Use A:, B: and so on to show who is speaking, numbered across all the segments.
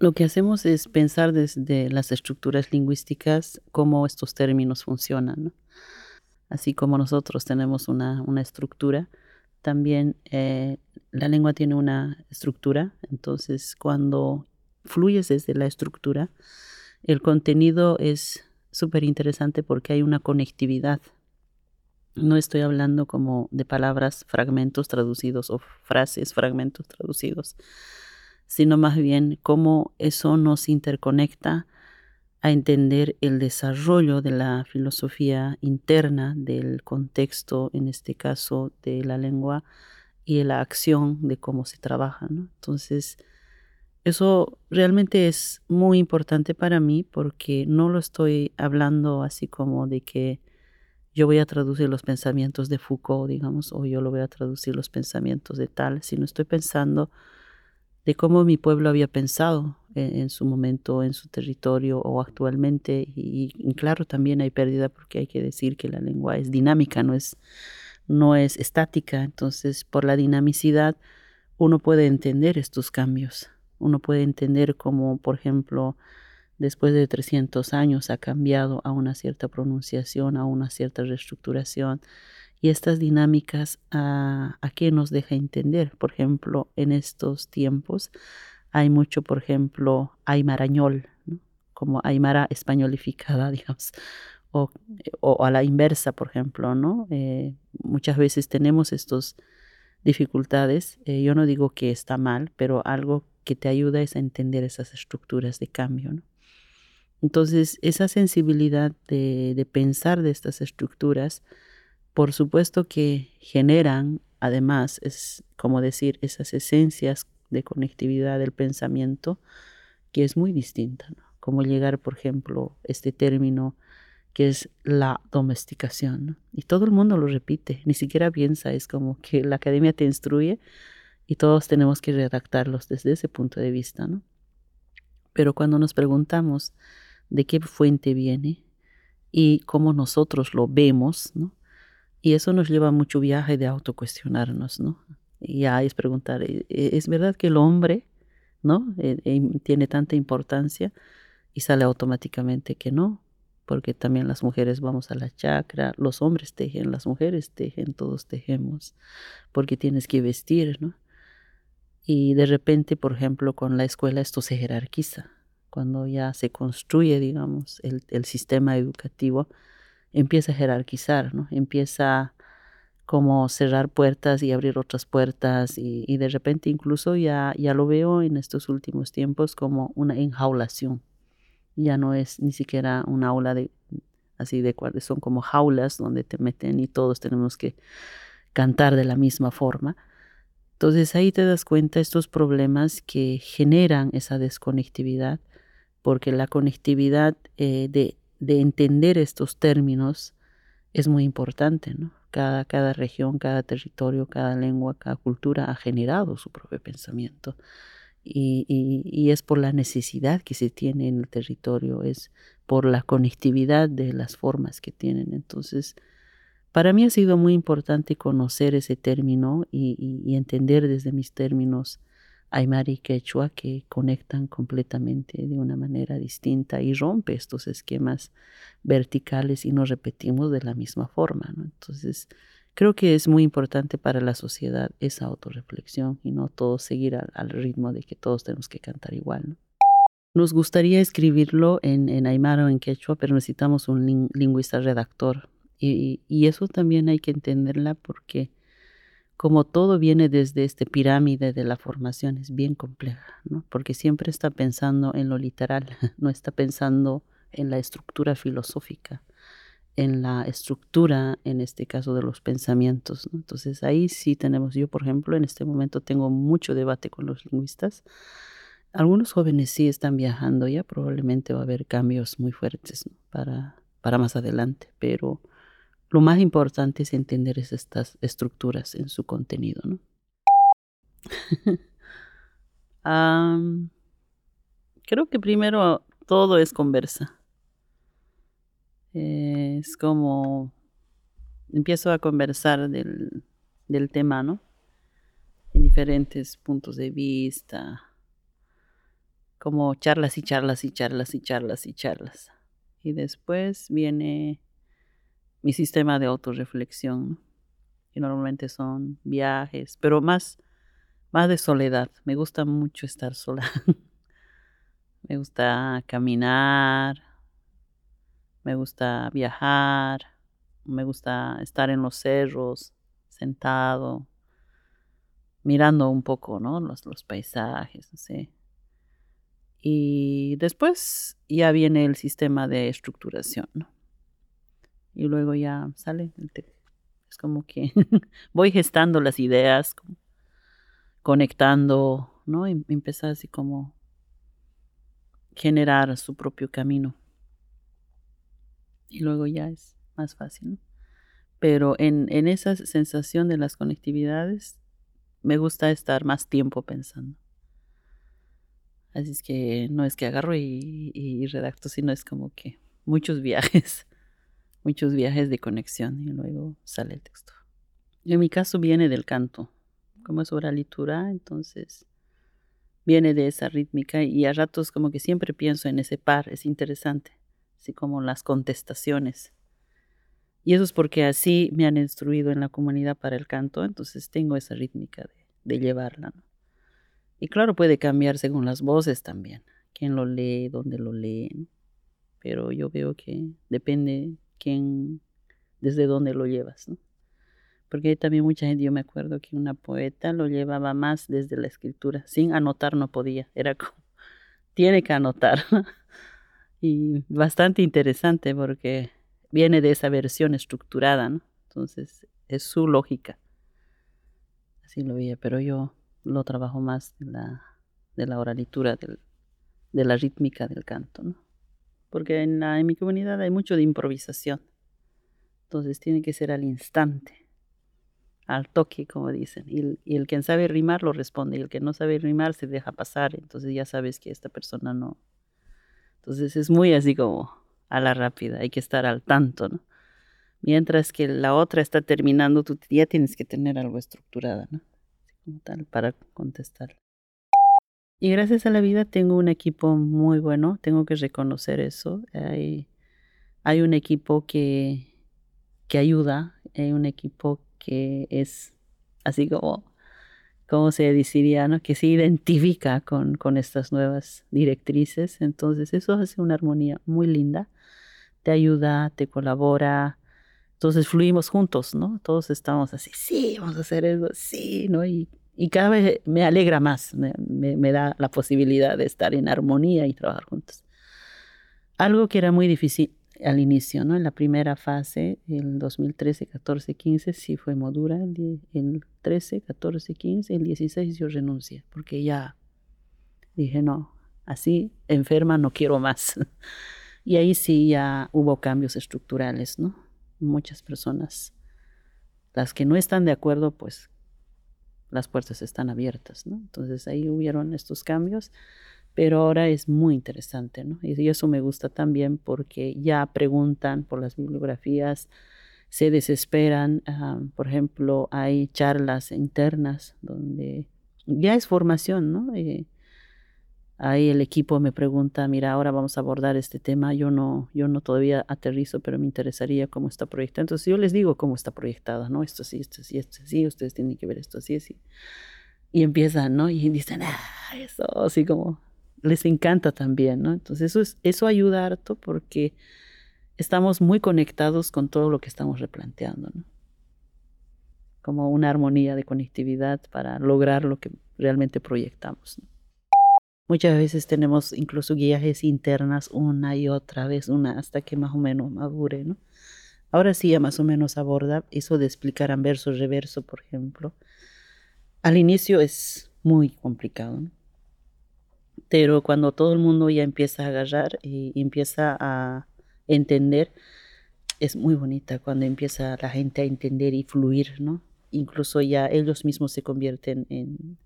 A: Lo que hacemos es pensar desde las estructuras lingüísticas cómo estos términos funcionan. Así como nosotros tenemos una, estructura, también eh, la lengua tiene una estructura. Entonces, cuando fluyes desde la estructura, el contenido es súper interesante porque hay una conectividad. No estoy hablando como de palabras, fragmentos traducidos o frases, fragmentos traducidos sino más bien cómo eso nos interconecta a entender el desarrollo de la filosofía interna del contexto, en este caso de la lengua, y la acción de cómo se trabaja. Entonces, eso realmente es muy importante para mí porque no lo estoy hablando así como de que yo voy a traducir los pensamientos de Foucault, digamos, o yo lo voy a traducir los pensamientos de tal, sino estoy pensando de cómo mi pueblo había pensado en, su momento, en su territorio o actualmente. Y, claro, también hay pérdida porque hay que decir que la lengua es dinámica, no es, no es estática. Entonces, por la dinamicidad, uno puede entender estos cambios. Uno puede entender cómo, por ejemplo, después de 300 años ha cambiado a una cierta pronunciación, a una cierta reestructuración y estas dinámicas a, qué nos deja entender. Por ejemplo, en estos tiempos hay mucho, por ejemplo, aymarañol, como aymara españolificada, digamos, o, a la inversa, por ejemplo, ¿no? Eh, muchas veces tenemos estas dificultades. Eh, yo no digo que está mal, pero algo que te ayuda es a entender esas estructuras de cambio, Entonces, esa sensibilidad de pensar de estas estructuras por supuesto que generan, además, es como decir, esas esencias de conectividad del pensamiento, que es muy distinta, Como llegar, por ejemplo, este término que es la domesticación, Y todo el mundo lo repite, ni siquiera piensa, es como que la academia te instruye y todos tenemos que redactarlos desde ese punto de vista, ¿no? Pero cuando nos preguntamos de qué fuente viene y cómo nosotros lo vemos, ¿no? Y eso nos lleva a mucho viaje de autocuestionarnos, ¿no? Y ahí es preguntar, ¿e-, e-, ¿es verdad que el hombre, ¿no? E-, tiene tanta importancia y sale automáticamente que no, porque también las mujeres vamos a la chacra, los hombres tejen, las mujeres tejen, todos tejemos, porque tienes que vestir, ¿no? Y de repente, por ejemplo, con la escuela esto se jerarquiza. Cuando ya se construye, digamos, el, el sistema educativo, empieza a jerarquizar, ¿no? Empieza como cerrar puertas y abrir otras puertas y, de repente incluso ya, ya lo veo en estos últimos tiempos como una enjaulación. Ya no es ni siquiera un aula de así de son como jaulas donde te meten y todos tenemos que cantar de la misma forma. Entonces ahí te das cuenta estos problemas que generan esa desconectividad, porque la conectividad eh, de de entender estos términos es muy importante, ¿no? Cada, cada región, cada territorio, cada lengua, cada cultura ha generado su propio pensamiento. Y, y, es por la necesidad que se tiene en el territorio, es por la conectividad de las formas que tienen. Entonces, para mí ha sido muy importante conocer ese término y, y entender desde mis términos Aymara y Quechua que conectan completamente de una manera distinta y rompe estos esquemas verticales y nos repetimos de la misma forma. Entonces, creo que es muy importante para la sociedad esa autorreflexión y no todo seguir al, ritmo de que todos tenemos que cantar igual. Nos gustaría escribirlo en, en o en Quechua, pero necesitamos un lingüista redactor. Y, y eso también hay que entenderla porque como todo viene desde este pirámide de la formación, es bien compleja, ¿no? porque siempre está pensando en lo literal, no está pensando en la estructura filosófica, en la estructura, en este caso, de los pensamientos. Entonces ahí sí tenemos, yo por ejemplo, en este momento tengo mucho debate con los lingüistas. Algunos jóvenes sí están viajando ya, probablemente va a haber cambios muy fuertes para, para más adelante, pero lo más importante es entender estas estructuras en su contenido, ¿no? creo que primero todo es conversa. es como empiezo a conversar del, del tema, ¿no? En diferentes puntos de vista. como charlas y charlas y charlas y charlas y charlas. Y después viene mi sistema de autorreflexión, que normalmente son viajes, pero más, más de soledad. Me gusta mucho estar sola. me gusta caminar, me gusta viajar, me gusta estar en los cerros, sentado, mirando un poco, ¿no? Los, los paisajes, no sé. Y después ya viene el sistema de estructuración, ¿no? Y luego ya sale Es como que voy gestando las ideas, conectando, ¿no? Y empezar así como generar su propio camino. Y luego ya es más fácil, ¿no? Pero en, en esa sensación de las conectividades, me gusta estar más tiempo pensando. Así es que no es que agarro y, y, redacto, sino es como que muchos viajes, muchos viajes de conexión y luego sale el texto. En mi caso viene del canto, como es oralitura, entonces viene de esa rítmica y a ratos como que siempre pienso en ese par, es interesante, así como las contestaciones. Y eso es porque así me han instruido en la comunidad para el canto, entonces tengo esa rítmica de, de llevarla. ¿no? Y claro, puede cambiar según las voces también, quién lo lee, dónde lo lee, pero yo veo que depende quién, desde dónde lo llevas, ¿no? Porque hay también mucha gente, yo me acuerdo que una poeta lo llevaba más desde la escritura, sin anotar no podía, era como, tiene que anotar. y bastante interesante porque viene de esa versión estructurada, ¿no? Entonces es su lógica. Así lo veía, pero yo lo trabajo más de la, de la oralitura, de la rítmica del canto, ¿no? Porque en, la, en mi comunidad hay mucho de improvisación. Entonces tiene que ser al instante, al toque, como dicen. Y, y, el que sabe rimar lo responde, y el que no sabe rimar se deja pasar. Entonces ya sabes que esta persona no. Entonces es muy así como a la rápida, hay que estar al tanto, ¿no? Mientras que la otra está terminando, tú ya tienes que tener algo estructurada, ¿no? tal para contestar. Y gracias a la vida tengo un equipo muy bueno, tengo que reconocer eso. Hay, un equipo que, que ayuda, hay un equipo que es así como, como se diría, ¿no? que se identifica con, con estas nuevas directrices. Entonces eso hace una armonía muy linda, te ayuda, te colabora, entonces fluimos juntos, ¿no? Todos estamos así, sí, vamos a hacer eso, sí, ¿no? Y, y cada vez me alegra más, me, me, da la posibilidad de estar en armonía y trabajar juntos. Algo que era muy difícil al inicio, ¿no? En la primera fase, el 2013, 14, 15, sí fue modura, el, el 13, 14, 15, el 16 yo renuncié, porque ya dije, no, así enferma no quiero más. y ahí sí ya hubo cambios estructurales, ¿no? muchas personas, las que no están de acuerdo, pues las puertas están abiertas, ¿no? Entonces ahí hubieron estos cambios, pero ahora es muy interesante, ¿no? Y eso me gusta también porque ya preguntan por las bibliografías, se desesperan, ah, por ejemplo, hay charlas internas donde ya es formación, ¿no? Eh, Ahí el equipo me pregunta, mira, ahora vamos a abordar este tema. Yo no, yo no todavía aterrizo, pero me interesaría cómo está proyectada. Entonces yo les digo cómo está proyectada, ¿no? Esto sí, esto sí, esto sí, ustedes tienen que ver esto así, así. Y empiezan, ¿no? Y dicen, ah, eso, así como les encanta también, ¿no? Entonces eso, es, eso ayuda harto porque estamos muy conectados con todo lo que estamos replanteando, ¿no? Como una armonía de conectividad para lograr lo que realmente proyectamos. ¿no? Muchas veces tenemos incluso guiajes internas una y otra vez, una hasta que más o menos madure, ¿no? Ahora sí ya más o menos aborda eso de explicar verso, reverso, por ejemplo. Al inicio es muy complicado, ¿no? Pero cuando todo el mundo ya empieza a agarrar y empieza a entender, es muy bonita cuando empieza la gente a entender y fluir, ¿no? Incluso ya ellos mismos se convierten en,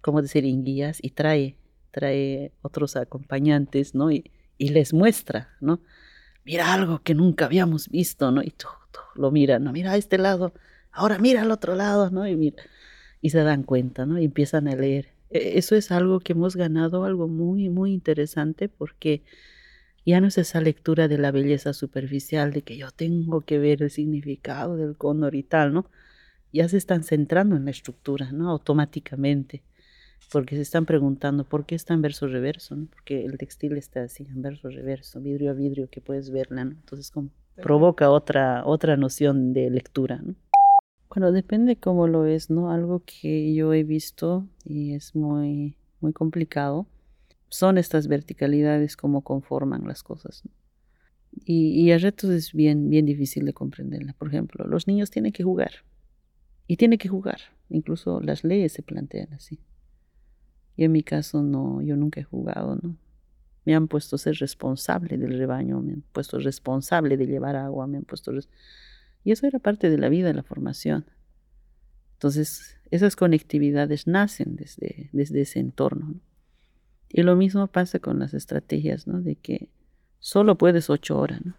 A: ¿cómo decir?, en guías y trae trae otros acompañantes, ¿no? Y, les muestra, ¿no? Mira algo que nunca habíamos visto, ¿no? Y tú, lo miran, ¿no? Mira a este lado, ahora mira al otro lado, ¿no? Y, mira, y se dan cuenta, ¿no? Y empiezan a leer e, eso es algo que hemos ganado, algo muy, muy interesante, porque ya no es esa lectura de la belleza superficial, de que yo tengo que ver el significado del cóndor y tal, ¿no? Ya se están centrando en la estructura, ¿no? Automáticamente, porque se están preguntando por qué está en verso reverso, ¿no? Porque el textil está así, en verso reverso, vidrio a vidrio, que puedes verla, ¿no? Entonces, como provoca otra, otra noción de lectura, ¿no? Bueno, depende cómo lo es, ¿no? Algo que yo he visto y es muy, muy complicado son estas verticalidades como conforman las cosas. Y, y a retos es bien, bien difícil de comprenderla. Por ejemplo, los niños tienen que jugar y tienen que jugar. Incluso las leyes se plantean así. Y en mi caso no, yo nunca he jugado, ¿no? Me han puesto a ser responsable del rebaño, me han puesto responsable de llevar agua, me han puesto... Y eso era parte de la vida, la formación. Entonces, esas conectividades nacen desde, desde ese entorno. ¿no? Y lo mismo pasa con las estrategias, ¿no? De que solo puedes ocho horas, ¿no?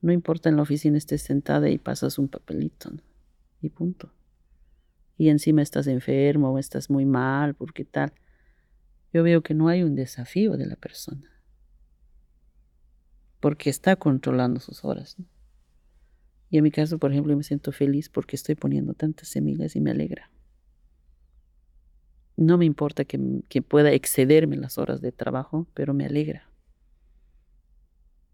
A: No importa en la oficina estés sentada y pasas un papelito, ¿no? Y punto. Y encima estás enfermo o estás muy mal, porque tal. Yo veo que no hay un desafío de la persona. Porque está controlando sus horas. Y en mi caso, por ejemplo, me siento feliz porque estoy poniendo tantas semillas y me alegra. No me importa que, pueda excederme las horas de trabajo, pero me alegra.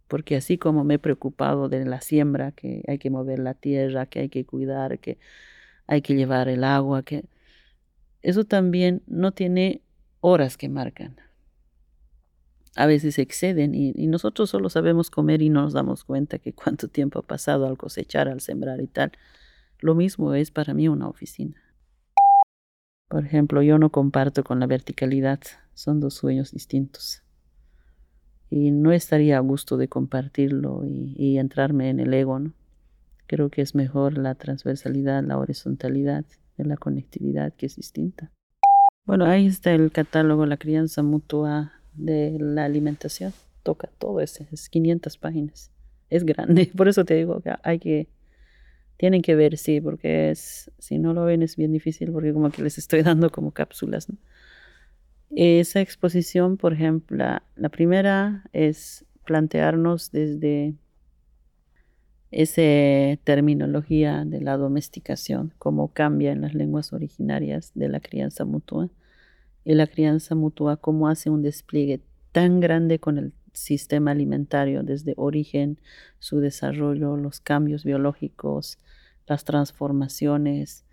A: Porque así como me he preocupado de la siembra, que hay que mover la tierra, que hay que cuidar, que hay que llevar el agua, que eso también no tiene horas que marcan. A veces exceden y, y, nosotros solo sabemos comer y no nos damos cuenta que cuánto tiempo ha pasado al cosechar, al sembrar y tal. Lo mismo es para mí una oficina. Por ejemplo, yo no comparto con la verticalidad, son dos sueños distintos. Y no estaría a gusto de compartirlo y, entrarme en el ego, ¿no? Creo que es mejor la transversalidad, la horizontalidad de la conectividad que es distinta. Bueno, ahí está el catálogo La crianza mutua de la alimentación. Toca todo ese, es 500 páginas. Es grande, por eso te digo que hay que tienen que ver, sí, porque es, si no lo ven es bien difícil porque como que les estoy dando como cápsulas. ¿no? Esa exposición, por ejemplo, la, primera es plantearnos desde esa terminología de la domesticación, cómo cambia en las lenguas originarias de la crianza mutua. Y la crianza mutua, cómo hace un despliegue tan grande con el sistema alimentario desde origen, su desarrollo, los cambios biológicos, las transformaciones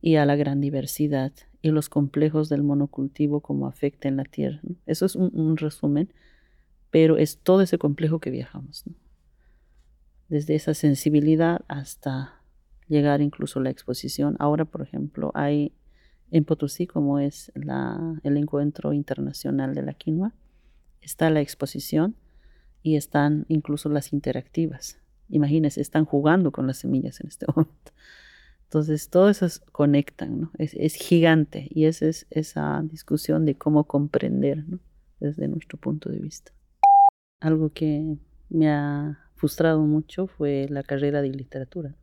A: y a la gran diversidad y los complejos del monocultivo como afecta en la tierra. Eso es un, resumen, pero es todo ese complejo que viajamos. Desde esa sensibilidad hasta llegar incluso a la exposición. Ahora, por ejemplo, hay en Potosí, como es la, el encuentro internacional de la quinoa, está la exposición y están incluso las interactivas. Imagínense, están jugando con las semillas en este momento. Entonces, todas esas conectan, ¿no? Es, es gigante y esa es esa discusión de cómo comprender, ¿no? Desde nuestro punto de vista. Algo que me ha frustrado mucho fue la carrera de literatura.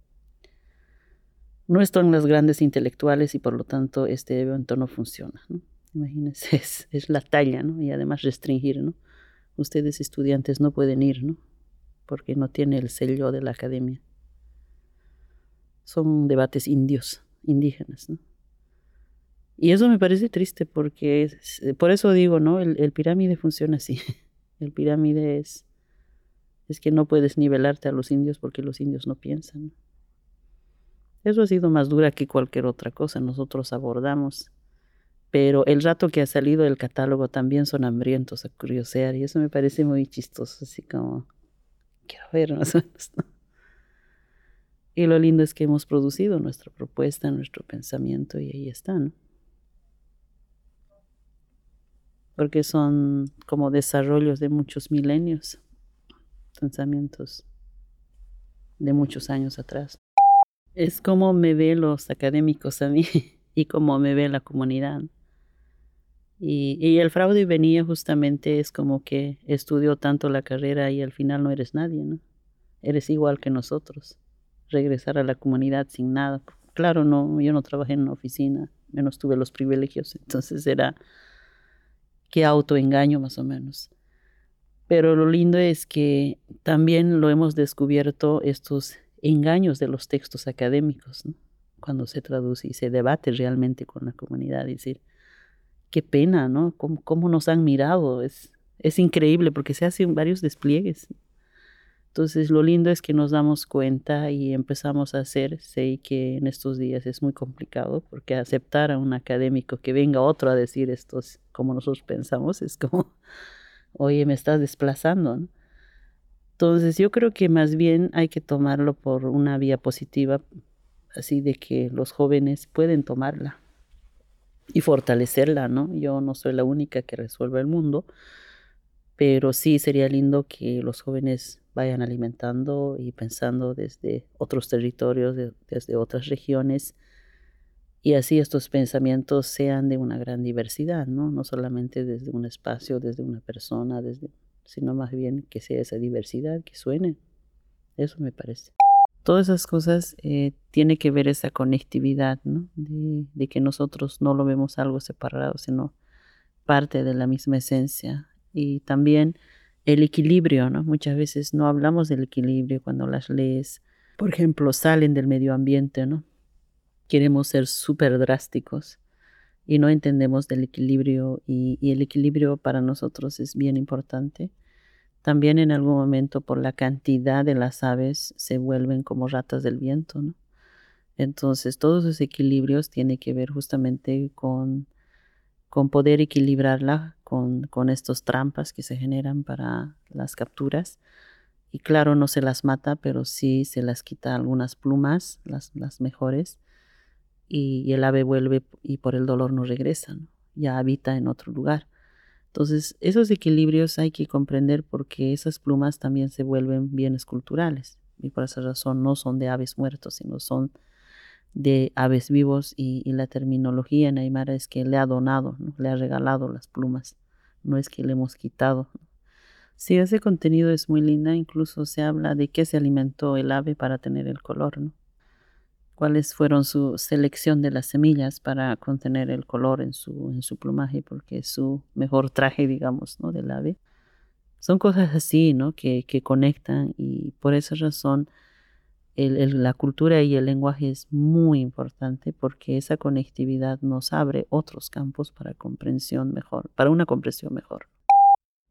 A: No están las grandes intelectuales y por lo tanto este evento no funciona, ¿no? Imagínense, es, es la talla, ¿no? Y además restringir, ¿no? Ustedes estudiantes no pueden ir, ¿no? porque no tiene el sello de la academia. Son debates indios, indígenas, ¿no? Y eso me parece triste porque, por eso digo, ¿no? El, pirámide funciona así. El pirámide es, es que no puedes nivelarte a los indios porque los indios no piensan. Eso ha sido más dura que cualquier otra cosa. Nosotros abordamos. Pero el rato que ha salido del catálogo también son hambrientos a curiosear y eso me parece muy chistoso, así como quiero ver más o menos. Y lo lindo es que hemos producido nuestra propuesta, nuestro pensamiento y ahí está, ¿no? Porque son como desarrollos de muchos milenios, pensamientos de muchos años atrás. Es como me ve los académicos a mí y como me ve la comunidad. Y, el fraude venía justamente es como que estudió tanto la carrera y al final no eres nadie, ¿no? Eres igual que nosotros. Regresar a la comunidad sin nada. Claro, no, yo no trabajé en una oficina, menos tuve los privilegios, entonces era que autoengaño más o menos. Pero lo lindo es que también lo hemos descubierto estos engaños de los textos académicos, cuando se traduce y se debate realmente con la comunidad, decir, qué pena, ¿no? ¿Cómo, cómo nos han mirado? Es, es increíble porque se hacen varios despliegues. Entonces lo lindo es que nos damos cuenta y empezamos a hacer, sé que en estos días es muy complicado porque aceptar a un académico que venga otro a decir esto como nosotros pensamos es como, oye, me estás desplazando. ¿no? Entonces yo creo que más bien hay que tomarlo por una vía positiva, así de que los jóvenes pueden tomarla y fortalecerla, ¿no? Yo no soy la única que resuelve el mundo, pero sí sería lindo que los jóvenes vayan alimentando y pensando desde otros territorios, desde otras regiones, y así estos pensamientos sean de una gran diversidad, ¿no? No solamente desde un espacio, desde una persona, desde, sino más bien que sea esa diversidad, que suene. Eso me parece. Todas esas cosas eh, tiene que ver esa conectividad, ¿no? De, que nosotros no lo vemos algo separado, sino parte de la misma esencia y también el equilibrio, ¿no? Muchas veces no hablamos del equilibrio cuando las leyes, por ejemplo, salen del medio ambiente, ¿no? Queremos ser súper drásticos y no entendemos del equilibrio y, el equilibrio para nosotros es bien importante. También en algún momento por la cantidad de las aves se vuelven como ratas del viento, ¿no? Entonces todos esos equilibrios tienen que ver justamente con con poder equilibrarla con, con estos trampas que se generan para las capturas. Y claro, no se las mata, pero sí se las quita algunas plumas, las, las mejores, y, el ave vuelve y por el dolor no regresa, ya habita en otro lugar. Entonces, esos equilibrios hay que comprender porque esas plumas también se vuelven bienes culturales y por esa razón no son de aves muertos, sino son de aves vivos y, la terminología en Aymara es que le ha donado, ¿no? le ha regalado las plumas, no es que le hemos quitado. Sí, ese contenido es muy linda, incluso se habla de qué se alimentó el ave para tener el color, ¿no? Cuáles fueron su selección de las semillas para contener el color en su, plumaje, porque es su mejor traje, digamos, ¿no? del ave. Son cosas así, ¿no? Que conectan y por esa razón la cultura y el lenguaje es muy importante porque esa conectividad nos abre otros campos para comprensión mejor, para una comprensión mejor.